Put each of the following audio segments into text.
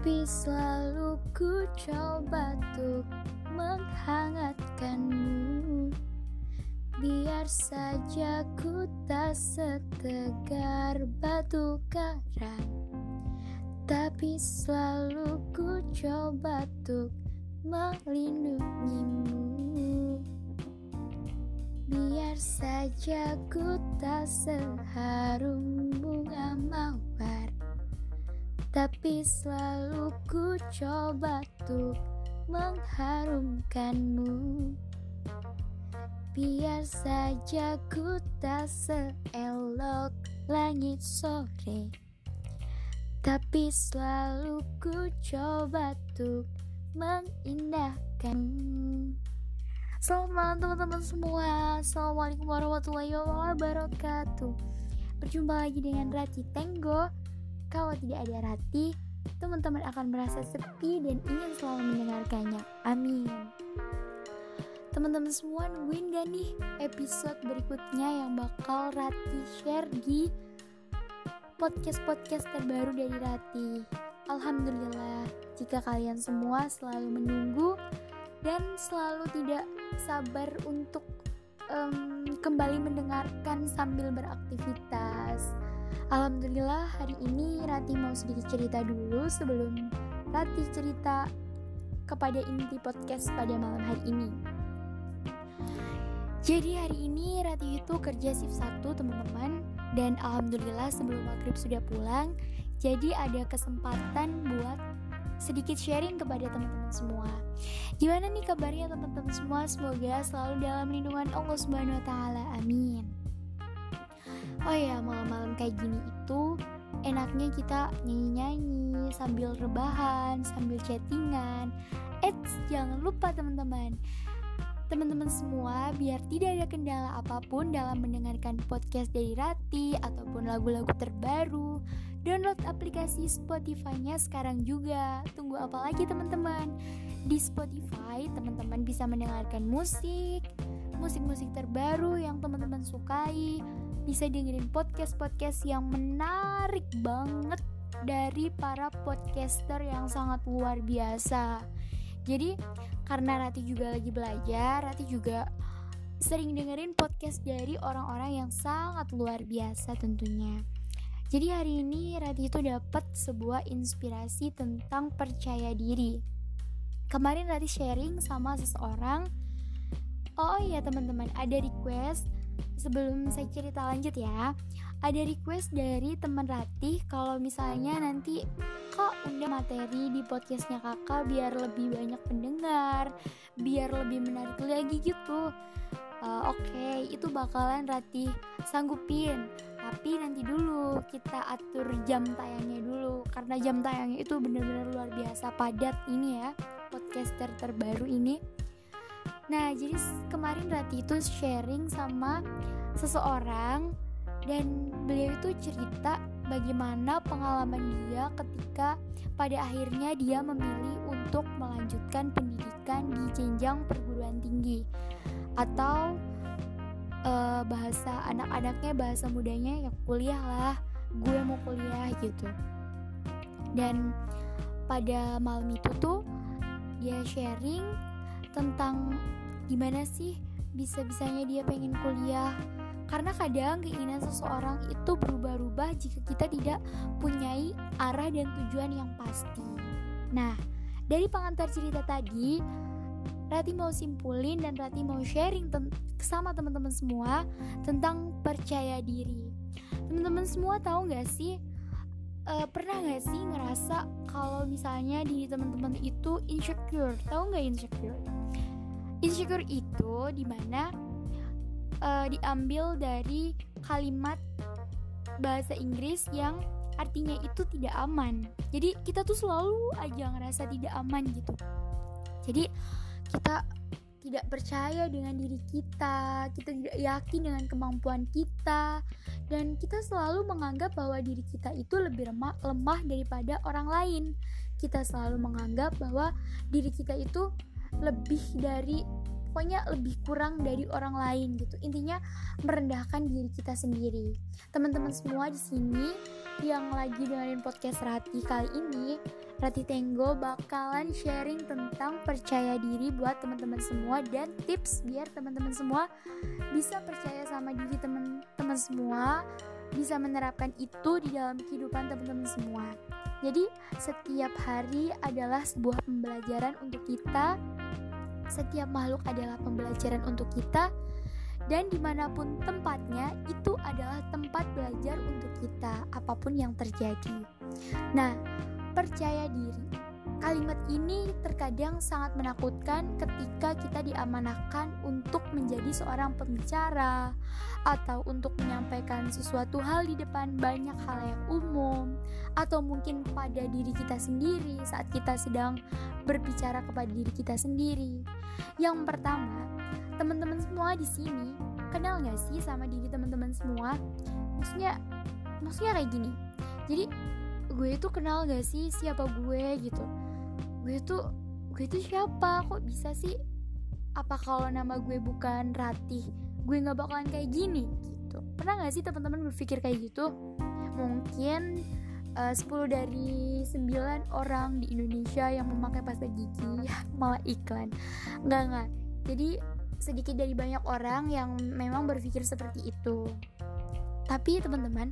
Tapi selalu ku coba untuk menghangatkanmu. Biar saja ku tak setegar batu karang Tapi selalu ku coba untuk melindungimu. Biar saja ku tak seharum bunga mawar Tapi selalu ku coba untuk mengharumkanmu. Biar saja ku tak seelok langit sore. Tapi selalu ku coba untuk mengindahkanmu. Selamat malam teman-teman semua. Assalamualaikum warahmatullahi wabarakatuh. Berjumpa lagi dengan Rati Tenggo Kalau tidak ada Rati Teman-teman akan merasa sepi dan ingin selalu mendengarkannya Amin Teman-teman semua nungguin gak nih episode berikutnya yang bakal Rati share di podcast-podcast terbaru dari Rati. Alhamdulillah, jika kalian semua selalu menunggu dan selalu tidak sabar untuk um, kembali mendengarkan sambil beraktivitas. Alhamdulillah hari ini Rati mau sedikit cerita dulu sebelum Rati cerita kepada inti podcast pada malam hari ini. Jadi hari ini Rati itu kerja shift 1 teman-teman Dan Alhamdulillah sebelum maghrib sudah pulang Jadi ada kesempatan buat sedikit sharing kepada teman-teman semua Gimana nih kabarnya teman-teman semua Semoga selalu dalam lindungan Allah Subhanahu Wa. Amin Oh ya malam-malam kayak gini itu Enaknya kita nyanyi-nyanyi Sambil rebahan Sambil chattingan. Eits jangan lupa teman-teman. Teman-teman semua biar tidak ada kendala apa pun dalam mendengarkan podcast dari Rati ataupun lagu-lagu terbaru download aplikasi Spotify-nya sekarang juga. Tunggu apa lagi teman-teman? Di Spotify teman-teman bisa mendengarkan musik musik-musik terbaru yang teman-teman sukai bisa dengerin podcast-podcast yang menarik banget dari para podcaster yang sangat luar biasa jadi karena Rati juga lagi belajar, Rati juga sering dengerin podcast dari orang-orang yang sangat luar biasa tentunya. Jadi hari ini Rati itu dapat sebuah inspirasi tentang percaya diri. Kemarin Rati sharing sama seseorang. Oh iya teman-teman, ada request sebelum saya cerita lanjut ya. Ada request dari teman Rati kalau misalnya nanti kok undang materi di podcastnya kakak biar lebih banyak pendengar biar lebih menarik lagi gitu uh, oke okay, itu bakalan Rati sanggupin tapi nanti dulu kita atur jam tayangnya dulu karena jam tayangnya itu bener-bener luar biasa padat ini ya podcaster terbaru ini nah jadi kemarin Rati itu sharing sama seseorang dan beliau itu cerita bagaimana pengalaman dia ketika pada akhirnya dia memilih untuk melanjutkan pendidikan di jenjang perguruan tinggi atau uh, bahasa anak-anaknya bahasa mudanya ya kuliah lah gue mau kuliah gitu. Dan pada malam itu tuh dia sharing tentang gimana sih bisa-bisanya dia pengen kuliah karena kadang keinginan seseorang itu berubah-ubah jika kita tidak punyai arah dan tujuan yang pasti. Nah, dari pengantar cerita tadi, Rati mau simpulin dan Rati mau sharing sama teman-teman semua tentang percaya diri. Teman-teman semua tahu nggak sih uh, pernah nggak sih ngerasa kalau misalnya di teman-teman itu insecure? Tahu nggak insecure? Insecure itu di mana uh, diambil dari kalimat bahasa Inggris yang artinya itu tidak aman. Jadi kita tuh selalu aja ngerasa tidak aman gitu. Jadi kita tidak percaya dengan diri kita, kita tidak yakin dengan kemampuan kita, dan kita selalu menganggap bahwa diri kita itu lebih lemah, lemah daripada orang lain. Kita selalu menganggap bahwa diri kita itu lebih dari pokoknya lebih kurang dari orang lain gitu intinya merendahkan diri kita sendiri teman-teman semua di sini yang lagi dengerin podcast Rati kali ini Rati Tenggo bakalan sharing tentang percaya diri buat teman-teman semua dan tips biar teman-teman semua bisa percaya sama diri teman-teman semua, bisa menerapkan itu di dalam kehidupan teman-teman semua. Jadi, setiap hari adalah sebuah pembelajaran untuk kita. Setiap makhluk adalah pembelajaran untuk kita, dan di mana pun tempatnya, itu adalah tempat belajar untuk kita, apa pun yang terjadi. Nah, percaya diri. Kalimat ini terkadang sangat menakutkan ketika kita diamanahkan untuk menjadi seorang pembicara atau untuk menyampaikan sesuatu hal di depan banyak hal yang umum atau mungkin pada diri kita sendiri saat kita sedang berbicara kepada diri kita sendiri. Yang pertama, teman-teman semua di sini kenal gak sih sama diri teman-teman semua? Maksudnya, maksudnya kayak gini. Jadi gue itu kenal gak sih siapa gue gitu gue itu gue itu siapa? Kok bisa sih? Apa kalau nama gue bukan Ratih gue nggak bakalan kayak gini? Gitu. Pernah gak sih teman-teman berpikir kayak gitu? Mungkin uh, eh, 10 dari 9 orang di Indonesia yang memakai pasta gigi malah iklan. Nggak nggak. Jadi sedikit dari banyak orang yang memang berpikir seperti itu. Tapi teman-teman,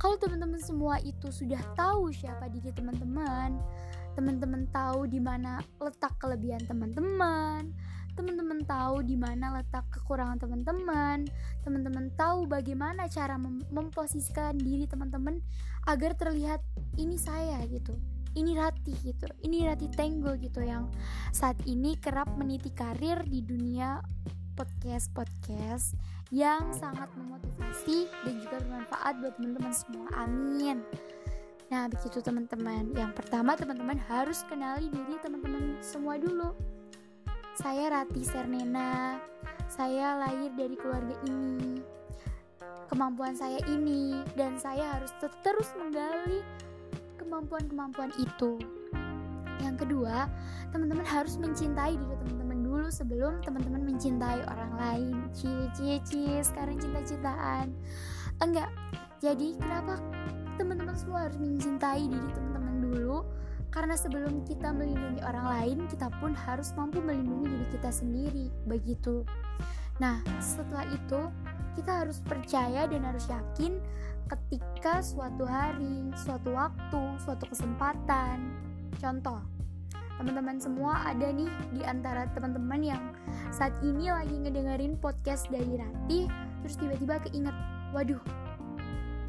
kalau teman-teman semua itu sudah tahu siapa diri teman-teman, teman-teman tahu di mana letak kelebihan teman-teman, teman-teman tahu di mana letak kekurangan teman-teman, teman-teman tahu bagaimana cara mem memposisikan diri teman-teman agar terlihat ini saya gitu. Ini Rati gitu, ini Rati Tenggo gitu yang saat ini kerap meniti karir di dunia podcast-podcast yang sangat memotivasi dan juga bermanfaat buat teman-teman semua. Amin. Nah, begitu teman-teman. Yang pertama, teman-teman harus kenali diri teman-teman semua dulu. Saya Rati Sernena. Saya lahir dari keluarga ini. Kemampuan saya ini dan saya harus terus menggali kemampuan-kemampuan itu. Yang kedua, teman-teman harus mencintai diri teman-teman dulu sebelum teman-teman mencintai orang lain cie cie cie sekarang cinta-cintaan enggak jadi kenapa teman-teman semua harus mencintai diri teman-teman dulu. Karena sebelum kita melindungi orang lain kita pun harus mampu melindungi diri kita sendiri. Begitu. Nah setelah itu kita harus percaya dan harus yakin ketika suatu hari, suatu waktu, suatu kesempatan. Contoh, teman-teman semua ada nih di antara teman-teman yang saat ini lagi ngedengerin podcast dari Rati terus tiba-tiba keinget waduh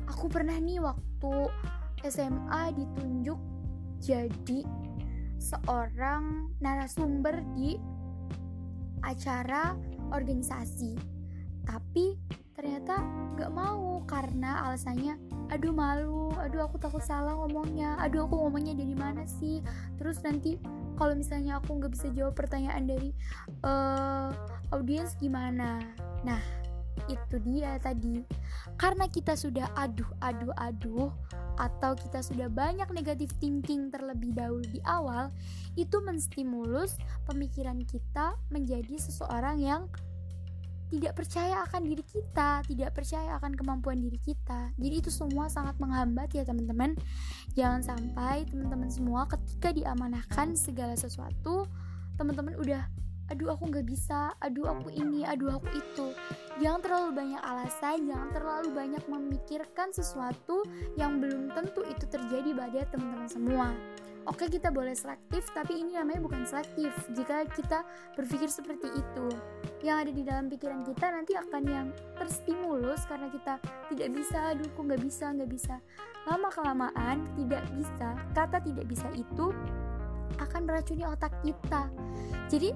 aku pernah nih waktu SMA ditunjuk jadi seorang narasumber di acara organisasi. Tapi ternyata nggak mau karena alasannya aduh malu. Aduh aku takut salah ngomongnya. Aduh aku ngomongnya dari mana sih? Terus nanti kalau misalnya aku nggak bisa jawab pertanyaan dari uh, audiens gimana? Nah itu dia tadi karena kita sudah aduh aduh aduh atau kita sudah banyak negatif thinking terlebih dahulu di awal itu menstimulus pemikiran kita menjadi seseorang yang tidak percaya akan diri kita, tidak percaya akan kemampuan diri kita. Jadi itu semua sangat menghambat ya teman-teman. Jangan sampai teman-teman semua ketika diamanahkan segala sesuatu, teman-teman udah aduh aku nggak bisa, aduh aku ini, aduh aku itu. Jangan terlalu banyak alasan, jangan terlalu banyak memikirkan sesuatu yang belum tentu itu terjadi pada teman-teman semua. Oke kita boleh selektif, tapi ini namanya bukan selektif jika kita berpikir seperti itu. Yang ada di dalam pikiran kita nanti akan yang terstimulus karena kita tidak bisa, aduh kok nggak bisa, nggak bisa. Lama kelamaan tidak bisa, kata tidak bisa itu akan meracuni otak kita. Jadi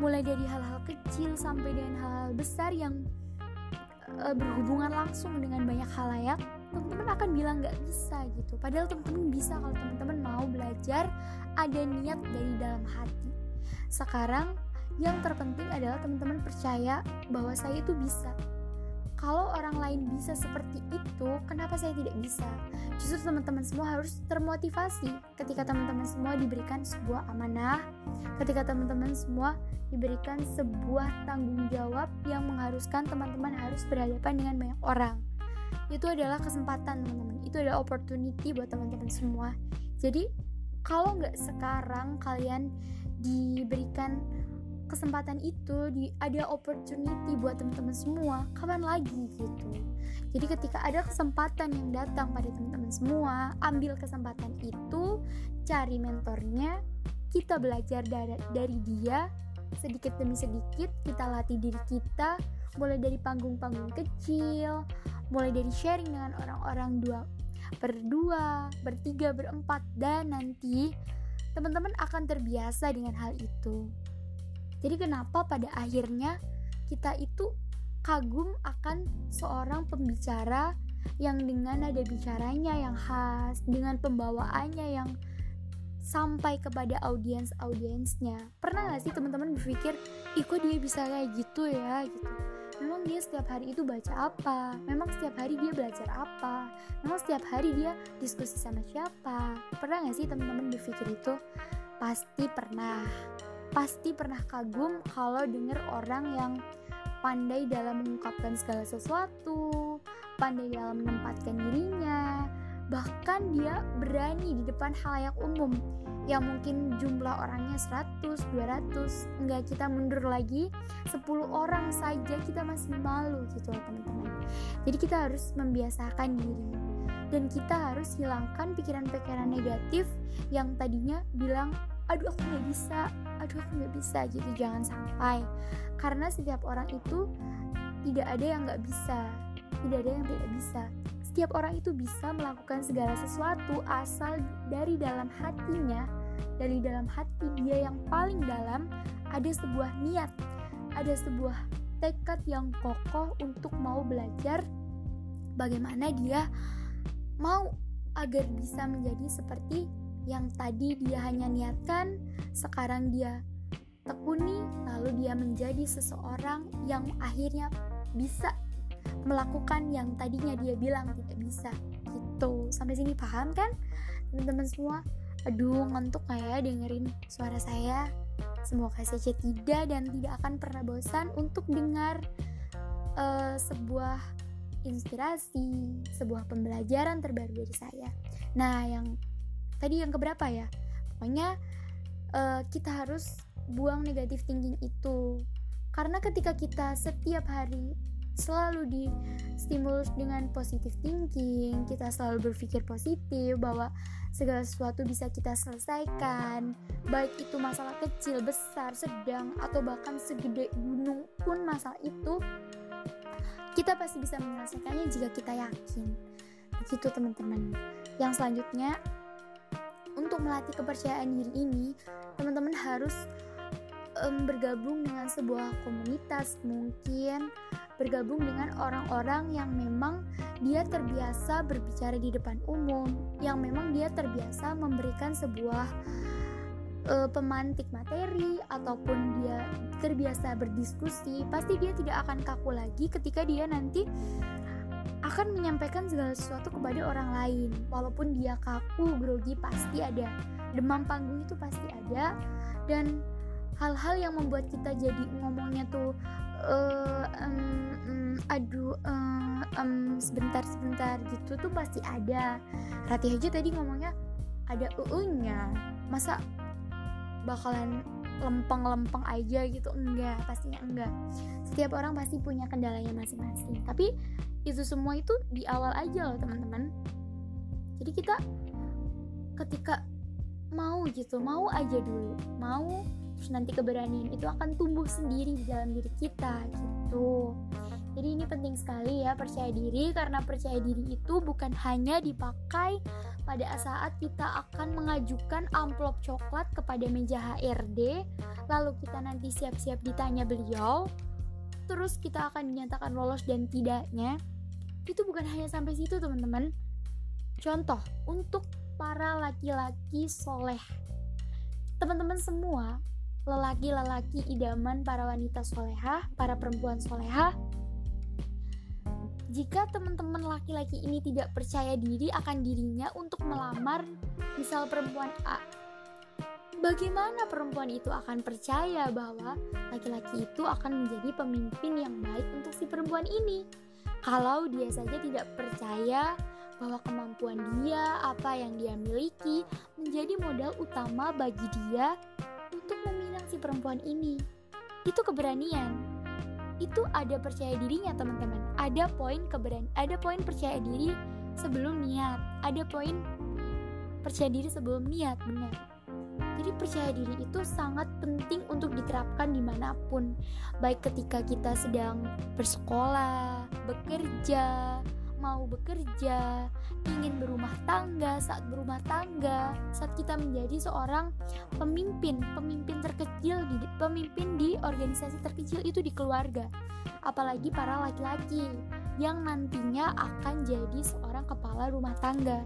mulai dari hal-hal kecil sampai dengan hal-hal besar yang uh, berhubungan langsung dengan banyak halayak teman-teman akan bilang nggak bisa gitu. Padahal teman-teman bisa kalau teman-teman mau belajar ada niat dari dalam hati. Sekarang yang terpenting adalah teman-teman percaya bahwa saya itu bisa kalau orang lain bisa seperti itu, kenapa saya tidak bisa? Justru teman-teman semua harus termotivasi. Ketika teman-teman semua diberikan sebuah amanah, ketika teman-teman semua diberikan sebuah tanggung jawab yang mengharuskan teman-teman harus berhadapan dengan banyak orang. Itu adalah kesempatan teman-teman. Itu adalah opportunity buat teman-teman semua. Jadi kalau nggak sekarang kalian diberikan kesempatan itu di ada opportunity buat teman-teman semua kapan lagi gitu jadi ketika ada kesempatan yang datang pada teman-teman semua ambil kesempatan itu cari mentornya kita belajar dari, dari dia sedikit demi sedikit kita latih diri kita mulai dari panggung-panggung kecil mulai dari sharing dengan orang-orang dua berdua, bertiga, berempat, dan nanti teman-teman akan terbiasa dengan hal itu. Jadi kenapa pada akhirnya kita itu kagum akan seorang pembicara yang dengan nada bicaranya yang khas, dengan pembawaannya yang sampai kepada audiens-audiensnya. Pernah gak sih teman-teman berpikir, ih kok dia bisa kayak gitu ya gitu. Memang dia setiap hari itu baca apa? Memang setiap hari dia belajar apa? Memang setiap hari dia diskusi sama siapa? Pernah gak sih teman-teman berpikir itu? Pasti pernah pasti pernah kagum kalau dengar orang yang pandai dalam mengungkapkan segala sesuatu, pandai dalam menempatkan dirinya, bahkan dia berani di depan halayak umum. Yang mungkin jumlah orangnya 100, 200, enggak kita mundur lagi 10 orang saja kita masih malu gitu loh teman-teman. Jadi kita harus membiasakan diri. Dan kita harus hilangkan pikiran-pikiran negatif yang tadinya bilang aduh aku nggak bisa aduh aku nggak bisa. Gitu jangan sampai. Karena setiap orang itu tidak ada yang nggak bisa. Tidak ada yang tidak bisa. Setiap orang itu bisa melakukan segala sesuatu asal dari dalam hatinya. Dari dalam hati dia yang paling dalam ada sebuah niat. Ada sebuah tekad yang kokoh untuk mau belajar bagaimana dia mau agar bisa menjadi seperti yang tadi dia hanya niatkan, sekarang dia tekuni, lalu dia menjadi seseorang yang akhirnya bisa melakukan yang tadinya dia bilang tidak bisa. Gitu. Sampai sini paham kan? Teman-teman semua, aduh ngantuk kayak dengerin suara saya. Semoga saja tidak dan tidak akan pernah bosan untuk dengar uh, sebuah inspirasi, sebuah pembelajaran terbaru dari saya. Nah, yang tadi yang keberapa ya pokoknya uh, kita harus buang negatif thinking itu karena ketika kita setiap hari selalu di stimulus dengan positif thinking, kita selalu berpikir positif bahwa segala sesuatu bisa kita selesaikan, baik itu masalah kecil, besar, sedang, atau bahkan segede gunung pun masalah itu, kita pasti bisa menyelesaikannya jika kita yakin. Begitu teman-teman. Yang selanjutnya, untuk melatih kepercayaan diri ini, teman-teman harus um, bergabung dengan sebuah komunitas, mungkin bergabung dengan orang-orang yang memang dia terbiasa berbicara di depan umum, yang memang dia terbiasa memberikan sebuah uh, pemantik materi ataupun dia terbiasa berdiskusi, pasti dia tidak akan kaku lagi ketika dia nanti akan menyampaikan segala sesuatu kepada orang lain. Walaupun dia kaku grogi pasti ada. Demam panggung itu pasti ada. Dan hal-hal yang membuat kita jadi ngomongnya tuh uh, um, um, aduh uh, um, sebentar sebentar gitu tuh pasti ada. Rati aja tadi ngomongnya ada uunya masa bakalan lempeng-lempeng aja gitu? Enggak pastinya enggak. Setiap orang pasti punya kendalanya masing-masing. Tapi itu semua itu di awal aja loh teman-teman. Jadi kita ketika mau gitu mau aja dulu mau terus nanti keberanian itu akan tumbuh sendiri di dalam diri kita gitu. Jadi ini penting sekali ya percaya diri karena percaya diri itu bukan hanya dipakai pada saat kita akan mengajukan amplop coklat kepada meja HRD lalu kita nanti siap-siap ditanya beliau terus kita akan dinyatakan lolos dan tidaknya itu bukan hanya sampai situ teman-teman. Contoh untuk para laki-laki soleh. Teman-teman semua lelaki-lelaki idaman para wanita solehah para perempuan solehah jika teman-teman laki-laki ini tidak percaya diri akan dirinya untuk melamar misal perempuan A bagaimana perempuan itu akan percaya bahwa laki-laki itu akan menjadi pemimpin yang baik untuk si perempuan ini? Kalau dia saja tidak percaya bahwa kemampuan dia, apa yang dia miliki, menjadi modal utama bagi dia untuk meminang si perempuan ini. Itu keberanian. Itu ada percaya dirinya, teman-teman. Ada poin keberan, ada poin percaya diri sebelum niat. Ada poin percaya diri sebelum niat, benar. Jadi percaya diri itu sangat penting untuk diterapkan di mana pun. Baik ketika kita sedang bersekolah, bekerja, mau bekerja, ingin berumah tangga, saat berumah tangga, saat kita menjadi seorang pemimpin, pemimpin terkecil di pemimpin di organisasi terkecil itu di keluarga. Apalagi para laki-laki yang nantinya akan jadi seorang kepala rumah tangga.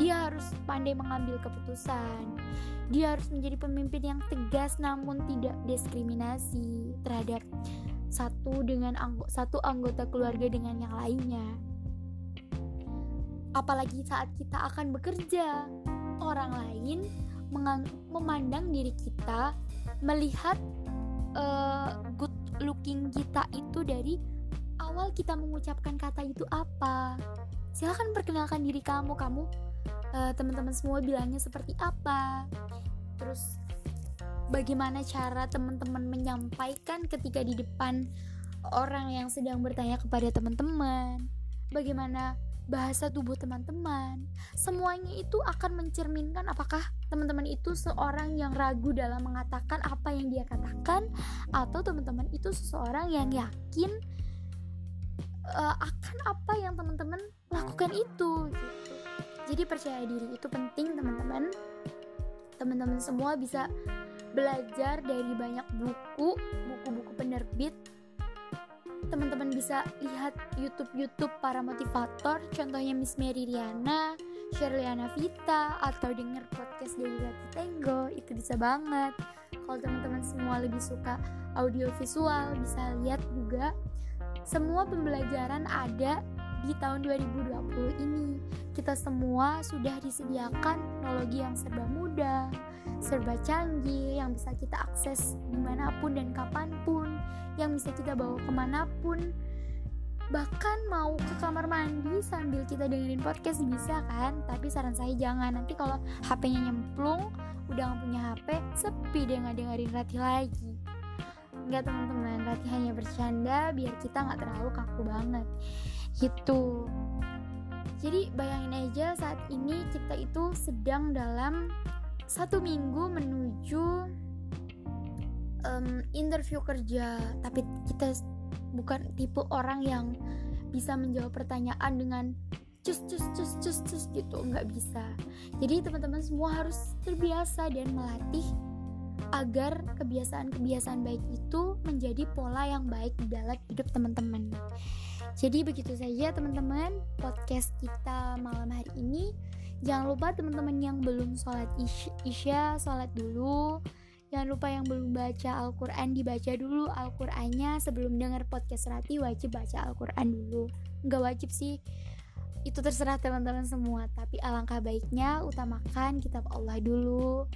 Dia harus pandai mengambil keputusan. Dia harus menjadi pemimpin yang tegas namun tidak diskriminasi terhadap satu dengan anggo satu anggota keluarga dengan yang lainnya. Apalagi saat kita akan bekerja, orang lain memandang diri kita, melihat uh, good looking kita itu dari awal kita mengucapkan kata itu apa. Silahkan perkenalkan diri kamu. Kamu uh, teman-teman semua bilangnya seperti apa. Terus bagaimana cara teman-teman menyampaikan ketika di depan orang yang sedang bertanya kepada teman-teman? Bagaimana bahasa tubuh teman-teman semuanya itu akan mencerminkan apakah teman-teman itu seorang yang ragu dalam mengatakan apa yang dia katakan atau teman-teman itu seseorang yang yakin uh, akan apa yang teman-teman lakukan itu gitu. Jadi percaya diri itu penting teman-teman. Teman-teman semua bisa belajar dari banyak buku, buku-buku penerbit. Teman-teman bisa lihat YouTube-YouTube para motivator, contohnya Miss Mary Riana, Sherliana Vita, atau denger podcast dari Rati Tenggo, itu bisa banget. Kalau teman-teman semua lebih suka audio visual, bisa lihat juga semua pembelajaran ada di tahun 2020 ini. Kita semua sudah disediakan teknologi yang serba mudah, serba canggih, yang bisa kita akses di mana pun dan kapan pun, yang bisa kita bawa ke mana pun. Bahkan mau ke kamar mandi sambil kita dengerin podcast bisa kan? Tapi saran saya jangan, nanti kalau HP-nya nyemplung, udah gak punya HP, sepi deh nggak dengerin Rati lagi. Enggak teman-teman, Rati hanya bercanda biar kita nggak terlalu kaku banget. Gitu. Jadi bayangin aja saat ini kita itu sedang dalam satu minggu menuju um, interview kerja, tapi kita bukan tipe orang yang bisa menjawab pertanyaan dengan cus cus cus cus cus gitu. Nggak bisa. Jadi teman-teman semua harus terbiasa dan melatih agar kebiasaan-kebiasaan baik itu menjadi pola yang baik di dalam hidup teman-teman. Jadi begitu saja teman-teman podcast kita malam hari ini. Jangan lupa teman-teman yang belum sholat isya, sholat dulu. Jangan lupa yang belum baca Al-Quran, dibaca dulu Al-Qurannya sebelum dengar podcast Rati wajib baca Al-Quran dulu. Nggak wajib sih, itu terserah teman-teman semua. Tapi alangkah baiknya utamakan kitab Allah dulu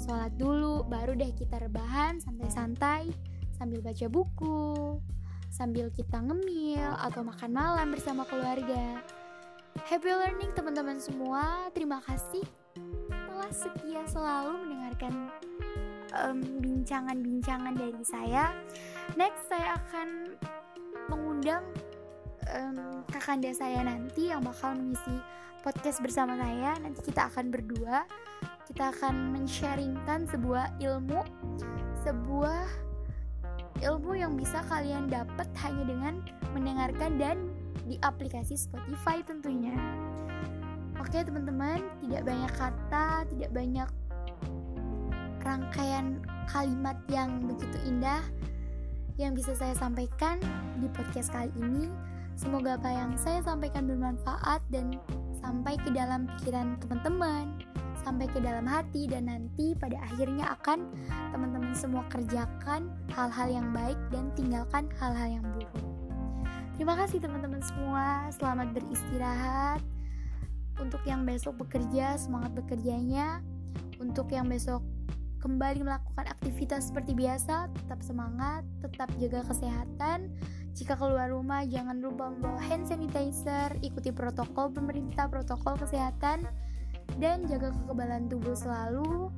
sholat dulu, baru deh kita rebahan santai-santai sambil baca buku, sambil kita ngemil atau makan malam bersama keluarga. Happy learning teman-teman semua, terima kasih telah setia selalu mendengarkan bincangan-bincangan um, dari saya. Next saya akan mengundang um, kakanda saya nanti yang bakal mengisi podcast bersama saya. Nanti kita akan berdua kita akan men-sharingkan sebuah ilmu, sebuah ilmu yang bisa kalian dapat hanya dengan mendengarkan dan di aplikasi Spotify tentunya. Oke teman-teman, tidak banyak kata, tidak banyak rangkaian kalimat yang begitu indah yang bisa saya sampaikan di podcast kali ini. Semoga apa yang saya sampaikan bermanfaat dan sampai ke dalam pikiran teman-teman sampai ke dalam hati dan nanti pada akhirnya akan teman-teman semua kerjakan hal-hal yang baik dan tinggalkan hal-hal yang buruk. Terima kasih teman-teman semua, selamat beristirahat. Untuk yang besok bekerja, semangat bekerjanya. Untuk yang besok kembali melakukan aktivitas seperti biasa, tetap semangat, tetap jaga kesehatan, Jika keluar rumah, jangan lupa membawa hand sanitizer, ikuti protokol pemerintah, protokol kesehatan, dan jaga kekebalan tubuh selalu.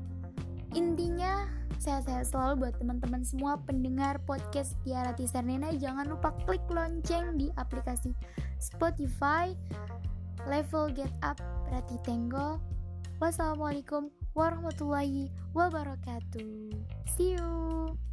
Intinya, sehat-sehat selalu buat teman-teman semua pendengar podcast Tiara Tisarnena. Jangan lupa klik lonceng di aplikasi Spotify. Level Get Up Rati Tenggo. Wassalamualaikum warahmatullahi wabarakatuh. See you.